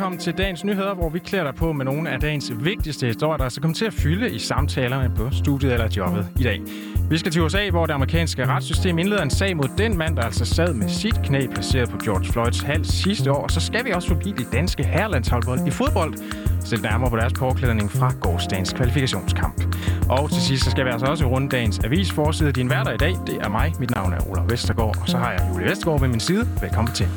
velkommen til dagens nyheder, hvor vi klæder dig på med nogle af dagens vigtigste historier, der altså skal komme til at fylde i samtalerne på studiet eller jobbet i dag. Vi skal til USA, hvor det amerikanske retssystem indleder en sag mod den mand, der altså sad med sit knæ placeret på George Floyds hals sidste år. Og så skal vi også forbi det danske herrelandsholdbold i fodbold, sætte nærmere på deres påklædning fra gårdsdagens kvalifikationskamp. Og til sidst så skal vi altså også runde dagens avisforside. Din hverdag i dag, det er mig. Mit navn er Ola Vestergaard, og så har jeg Julie Vestergaard ved min side. Velkommen til.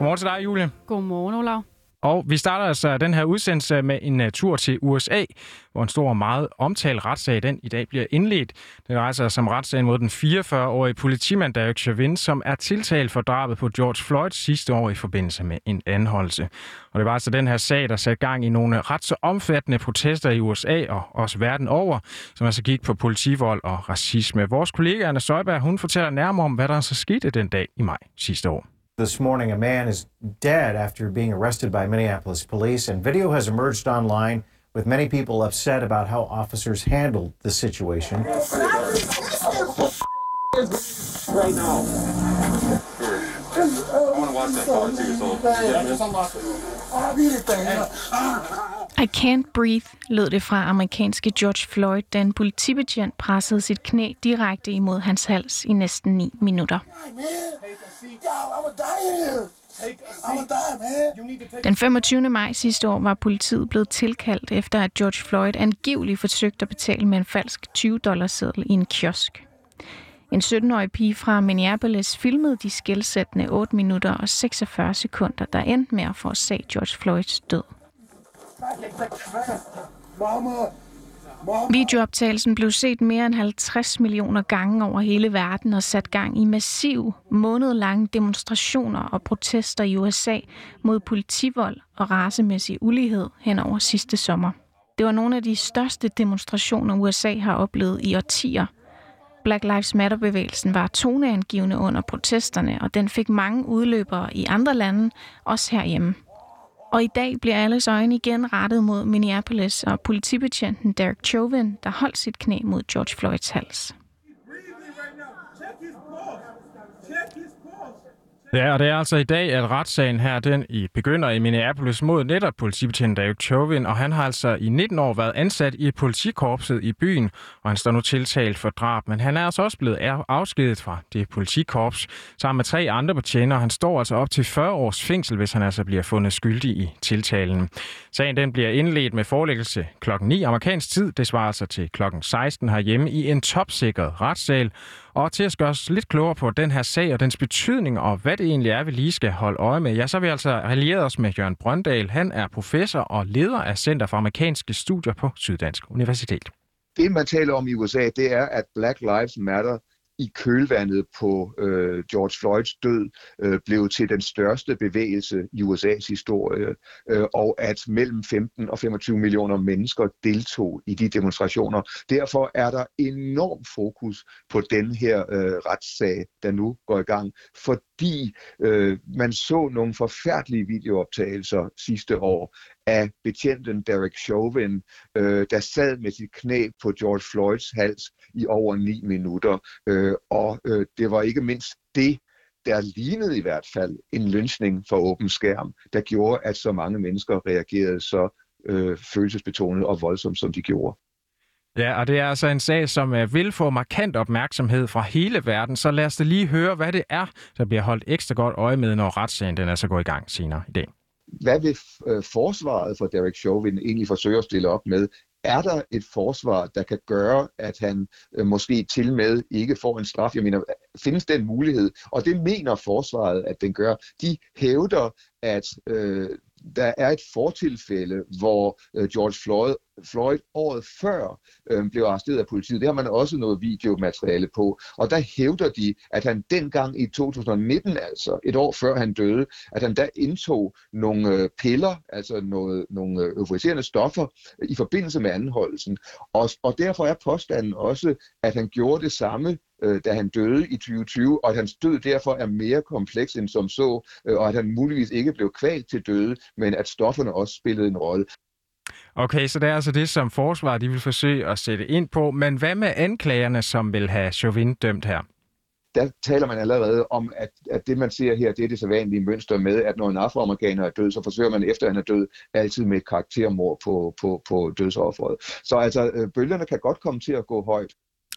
Godmorgen til dig, Julie. Godmorgen, Olav. Og vi starter altså den her udsendelse med en uh, tur til USA, hvor en stor og meget omtalt retssag den i dag bliver indledt. Den rejser som retssag mod den 44-årige politimand Derek Chauvin, som er tiltalt for drabet på George Floyd sidste år i forbindelse med en anholdelse. Og det var altså den her sag, der satte gang i nogle ret så omfattende protester i USA og også verden over, som altså gik på politivold og racisme. Vores kollega Anna Søjberg, hun fortæller nærmere om, hvad der så skete den dag i maj sidste år. This morning, a man is dead after being arrested by Minneapolis police, and video has emerged online with many people upset about how officers handled the situation. right now. I want to watch that call too, so I can't breathe, lød det fra amerikanske George Floyd, da en politibetjent pressede sit knæ direkte imod hans hals i næsten 9 minutter. Den 25. maj sidste år var politiet blevet tilkaldt efter, at George Floyd angiveligt forsøgte at betale med en falsk 20-dollarseddel i en kiosk. En 17-årig pige fra Minneapolis filmede de skældsættende 8 minutter og 46 sekunder, der endte med at forårsage George Floyds død. Videooptagelsen blev set mere end 50 millioner gange over hele verden og sat gang i massiv, månedlange demonstrationer og protester i USA mod politivold og racemæssig ulighed hen over sidste sommer. Det var nogle af de største demonstrationer, USA har oplevet i årtier. Black Lives Matter-bevægelsen var toneangivende under protesterne, og den fik mange udløbere i andre lande, også herhjemme. Og i dag bliver alles øjne igen rettet mod Minneapolis og politibetjenten Derek Chauvin, der holdt sit knæ mod George Floyds hals. Ja, og det er altså i dag, at retssagen her, den i begynder i Minneapolis mod netop politibetjent David Chauvin, og han har altså i 19 år været ansat i politikorpset i byen, og han står nu tiltalt for drab, men han er altså også blevet afskedet fra det politikorps, sammen med tre andre betjenter, han står altså op til 40 års fængsel, hvis han altså bliver fundet skyldig i tiltalen. Sagen den bliver indledt med forelæggelse klokken 9 amerikansk tid, det svarer altså til klokken 16 herhjemme i en topsikret retssal, og til at gøre os lidt klogere på den her sag og dens betydning, og hvad det egentlig er, vi lige skal holde øje med, ja, så har vi altså allieret os med Jørgen Brøndal. Han er professor og leder af Center for Amerikanske Studier på Syddansk Universitet. Det, man taler om i USA, det er, at Black Lives Matter i kølvandet på øh, George Floyds død øh, blev til den største bevægelse i USA's historie, øh, og at mellem 15 og 25 millioner mennesker deltog i de demonstrationer. Derfor er der enorm fokus på den her øh, retssag, der nu går i gang, fordi øh, man så nogle forfærdelige videooptagelser sidste år af betjenten Derek Chauvin, øh, der sad med sit knæ på George Floyds hals i over ni minutter. Øh, og øh, det var ikke mindst det, der lignede i hvert fald en lønsning for åben skærm, der gjorde, at så mange mennesker reagerede så øh, følelsesbetonet og voldsomt, som de gjorde. Ja, og det er altså en sag, som øh, vil få markant opmærksomhed fra hele verden, så lad os da lige høre, hvad det er, der bliver holdt ekstra godt øje med, når retssagen den altså går i gang senere i dag hvad vil øh, forsvaret for Derek Chauvin egentlig forsøge at stille op med? Er der et forsvar, der kan gøre, at han øh, måske til med ikke får en straf? Jeg mener, findes den mulighed? Og det mener forsvaret, at den gør. De hævder, at øh, der er et fortilfælde, hvor øh, George Floyd, Floyd året før øh, blev arresteret af politiet. Det har man også noget videomateriale på. Og der hævder de, at han dengang i 2019, altså et år før han døde, at han der indtog nogle øh, piller, altså noget, nogle øh, euforiserende stoffer øh, i forbindelse med anholdelsen. Og, og derfor er påstanden også, at han gjorde det samme øh, da han døde i 2020, og at hans død derfor er mere kompleks end som så, øh, og at han muligvis ikke blev kvalt til døde, men at stofferne også spillede en rolle. Okay, så det er altså det, som forsvaret de vil forsøge at sætte ind på. Men hvad med anklagerne, som vil have Chauvin dømt her? der taler man allerede om, at, at det man ser her, det er det sædvanlige mønster med, at når en afroamerikaner er død, så forsøger man efter han er død altid med et karaktermord på, på, på dødsofferet. Så altså, øh, bølgerne kan godt komme til at gå højt.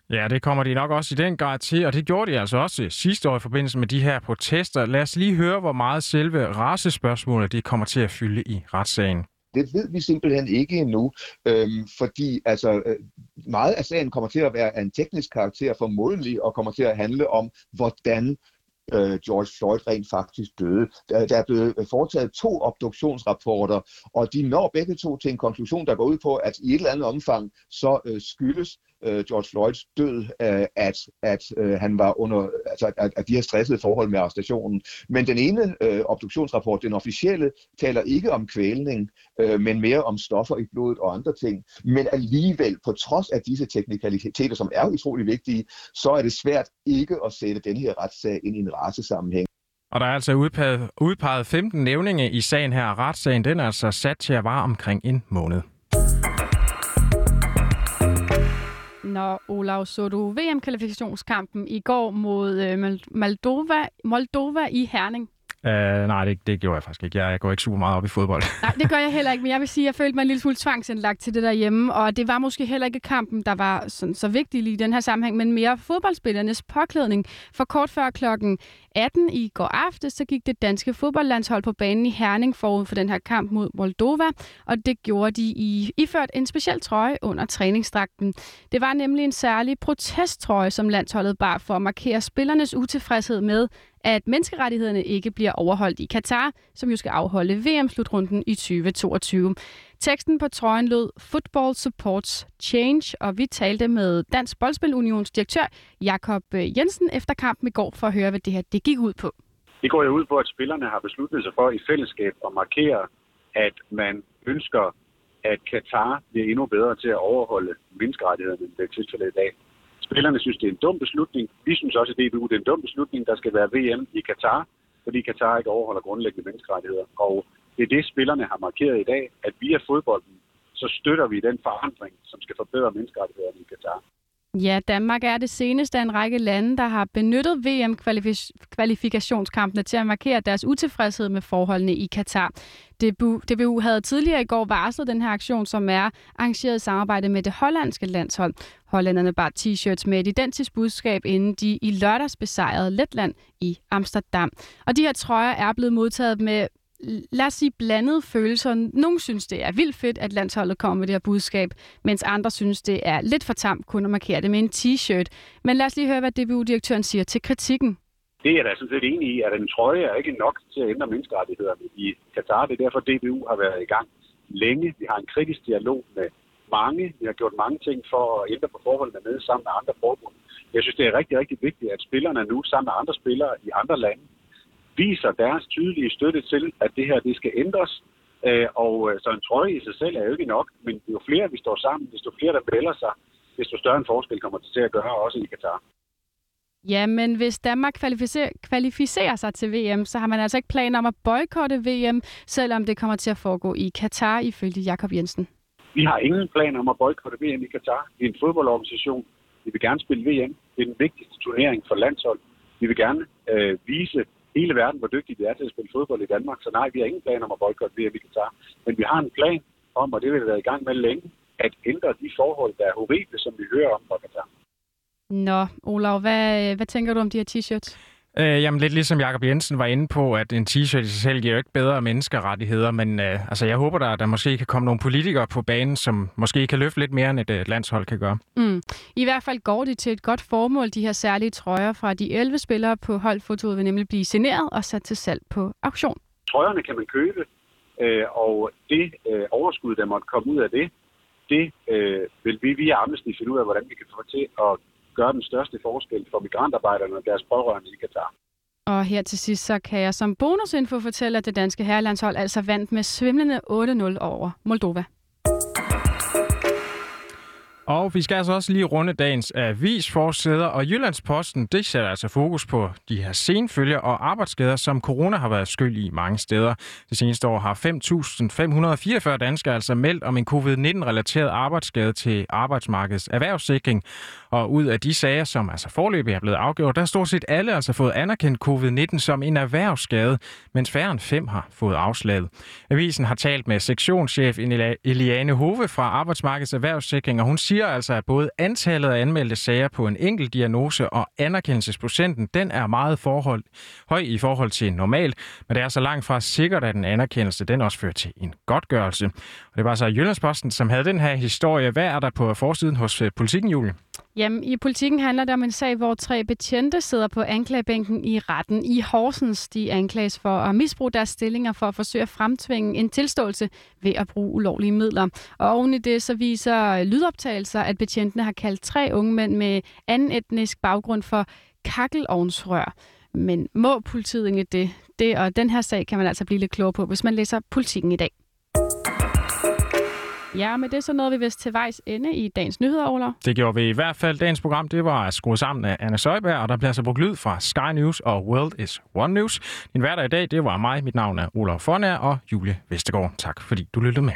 Ja, det kommer de nok også i den grad til, og det gjorde de altså også øh, sidste år i forbindelse med de her protester. Lad os lige høre, hvor meget selve racespørgsmålet det kommer til at fylde i retssagen. Det ved vi simpelthen ikke endnu, øhm, fordi altså, øh, meget af sagen kommer til at være af en teknisk karakter formodentlig, og kommer til at handle om, hvordan øh, George Floyd rent faktisk døde. Der, der er blevet øh, foretaget to obduktionsrapporter, og de når begge to til en konklusion, der går ud på, at i et eller andet omfang, så øh, skyldes øh, George Floyds død, øh, at, at øh, han var under, altså at, at de har stressede forhold med arrestationen. Men den ene øh, obduktionsrapport, den officielle, taler ikke om kvælning, øh, men mere om stoffer i blodet og andre ting. Men alligevel, på trods af disse teknikaliteter, som er utrolig vigtige, så er det svært ikke at sætte den her retssag ind i en racesammenhæng. Og der er altså udpeget, udpeget 15 nævninge i sagen her. Retssagen den er altså sat til at vare omkring en måned. Nå, Olav, så du VM-kvalifikationskampen i går mod øh, Moldova, Moldova i Herning? Uh, nej, det, det gjorde jeg faktisk ikke. Jeg, jeg går ikke super meget op i fodbold. Nej, det gør jeg heller ikke, men jeg vil sige, at jeg følte mig en lille smule tvangsindlagt til det derhjemme, og det var måske heller ikke kampen, der var sådan, så vigtig lige i den her sammenhæng, men mere fodboldspillernes påklædning. For kort før klokken 18 i går aftes, så gik det danske fodboldlandshold på banen i Herning forud for den her kamp mod Moldova, og det gjorde de i iført en speciel trøje under træningsdragten. Det var nemlig en særlig protesttrøje, som landsholdet bar for at markere spillernes utilfredshed med, at menneskerettighederne ikke bliver overholdt i Katar, som jo skal afholde VM-slutrunden i 2022. Teksten på trøjen lød Football Supports Change, og vi talte med Dansk Boldspilunions direktør Jakob øh, Jensen efter kampen i går for at høre, hvad det her det gik ud på. Det går jo ud på, at spillerne har besluttet sig for i fællesskab at markere, at man ønsker, at Katar bliver endnu bedre til at overholde menneskerettighederne, end det er tilfældet i dag. Spillerne synes, det er en dum beslutning. Vi synes også, at DBU det er en dum beslutning. Der skal være VM i Katar, fordi Katar ikke overholder grundlæggende menneskerettigheder. Og det er det, spillerne har markeret i dag, at via fodbolden, så støtter vi den forandring, som skal forbedre menneskerettighederne i Katar. Ja, Danmark er det seneste af en række lande, der har benyttet VM-kvalifikationskampene til at markere deres utilfredshed med forholdene i Katar. DBU havde tidligere i går varslet den her aktion, som er arrangeret i samarbejde med det hollandske landshold. Hollænderne bar t-shirts med et identisk budskab, inden de i lørdags besejrede Letland i Amsterdam. Og de her trøjer er blevet modtaget med lad os sige, blandede følelser. Nogle synes, det er vildt fedt, at landsholdet kommer med det her budskab, mens andre synes, det er lidt for tamt kun at markere det med en t-shirt. Men lad os lige høre, hvad DBU-direktøren siger til kritikken. Det er jeg da sådan set enig i, at en trøje er ikke nok til at ændre menneskerettighederne i Katar. Det er derfor, DBU har været i gang længe. Vi har en kritisk dialog med mange. Vi har gjort mange ting for at ændre på forholdene med sammen med andre forbund. Jeg synes, det er rigtig, rigtig vigtigt, at spillerne nu sammen med andre spillere i andre lande viser deres tydelige støtte til, at det her det skal ændres. Øh, og øh, så en trøje i sig selv er jo ikke nok, men jo flere vi står sammen, desto flere der melder sig, desto større en forskel kommer det til at gøre også i Katar. Ja, men hvis Danmark kvalificerer, kvalificerer sig til VM, så har man altså ikke planer om at boykotte VM, selvom det kommer til at foregå i Katar, ifølge Jakob Jensen. Vi har ingen planer om at boykotte VM i Katar. Vi er en fodboldorganisation. Vi vil gerne spille VM. Det er den vigtigste turnering for landshold. Vi vil gerne øh, vise hele verden, hvor dygtige de er til at spille fodbold i Danmark. Så nej, vi har ingen plan om at boykotte VM i Katar. Men vi har en plan om, og det vil vi være i gang med længe, at ændre de forhold, der er horrible, som vi hører om fra Katar. Nå, Olav, hvad, hvad tænker du om de her t-shirts? Øh, jamen lidt ligesom Jakob Jensen var inde på, at en t-shirt i sig selv giver jo ikke bedre menneskerettigheder, men øh, altså, jeg håber, der, der måske kan komme nogle politikere på banen, som måske kan løfte lidt mere, end et øh, landshold kan gøre. Mm. I hvert fald går det til et godt formål. De her særlige trøjer fra de 11 spillere på holdfotoet vil nemlig blive signeret og sat til salg på auktion. Trøjerne kan man købe, øh, og det øh, overskud, der måtte komme ud af det, det øh, vil vi via Amnesty finde ud af, hvordan vi kan få til at gøre den største forskel for migrantarbejderne og deres pårørende i Katar. Og her til sidst, så kan jeg som bonusinfo fortælle, at det danske herrelandshold altså vandt med svimlende 8-0 over Moldova. Og vi skal altså også lige runde dagens avisforsæder, og Jyllandsposten, det sætter altså fokus på de her senfølger og arbejdsskader, som corona har været skyld i mange steder. Det seneste år har 5.544 danskere altså meldt om en covid-19-relateret arbejdsskade til arbejdsmarkedets erhvervssikring. Og ud af de sager, som altså forløbig er blevet afgjort, der har stort set alle altså fået anerkendt covid-19 som en erhvervsskade, mens færre end fem har fået afslaget. Avisen har talt med sektionschef Eliane Hove fra Arbejdsmarkedets Erhvervssikring, og hun siger altså, at både antallet af anmeldte sager på en enkelt diagnose og anerkendelsesprocenten, den er meget forhold, høj i forhold til normalt, men det er så langt fra sikkert, at en anerkendelse den også fører til en godtgørelse. Og det var så Jyllandsposten, som havde den her historie. Hvad er der på forsiden hos øh, Politikken, Julie? Jamen, i politikken handler det om en sag, hvor tre betjente sidder på anklagebænken i retten i Horsens. De anklages for at misbruge deres stillinger for at forsøge at fremtvinge en tilståelse ved at bruge ulovlige midler. Og oven i det så viser lydoptagelser, Altså, at betjentene har kaldt tre unge mænd med anden etnisk baggrund for kakkelovnsrør. Men må politiet ikke det? Det og den her sag kan man altså blive lidt klogere på, hvis man læser politikken i dag. Ja, men det er så noget, vi vist til vejs ende i dagens nyheder, Ola. Det gjorde vi i hvert fald. Dagens program det var skruet sammen af Anna Søjberg, og der bliver altså brugt lyd fra Sky News og World is One News. Din hverdag i dag, det var mig. Mit navn er Ola Fornær og Julie Vestergaard. Tak fordi du lyttede med.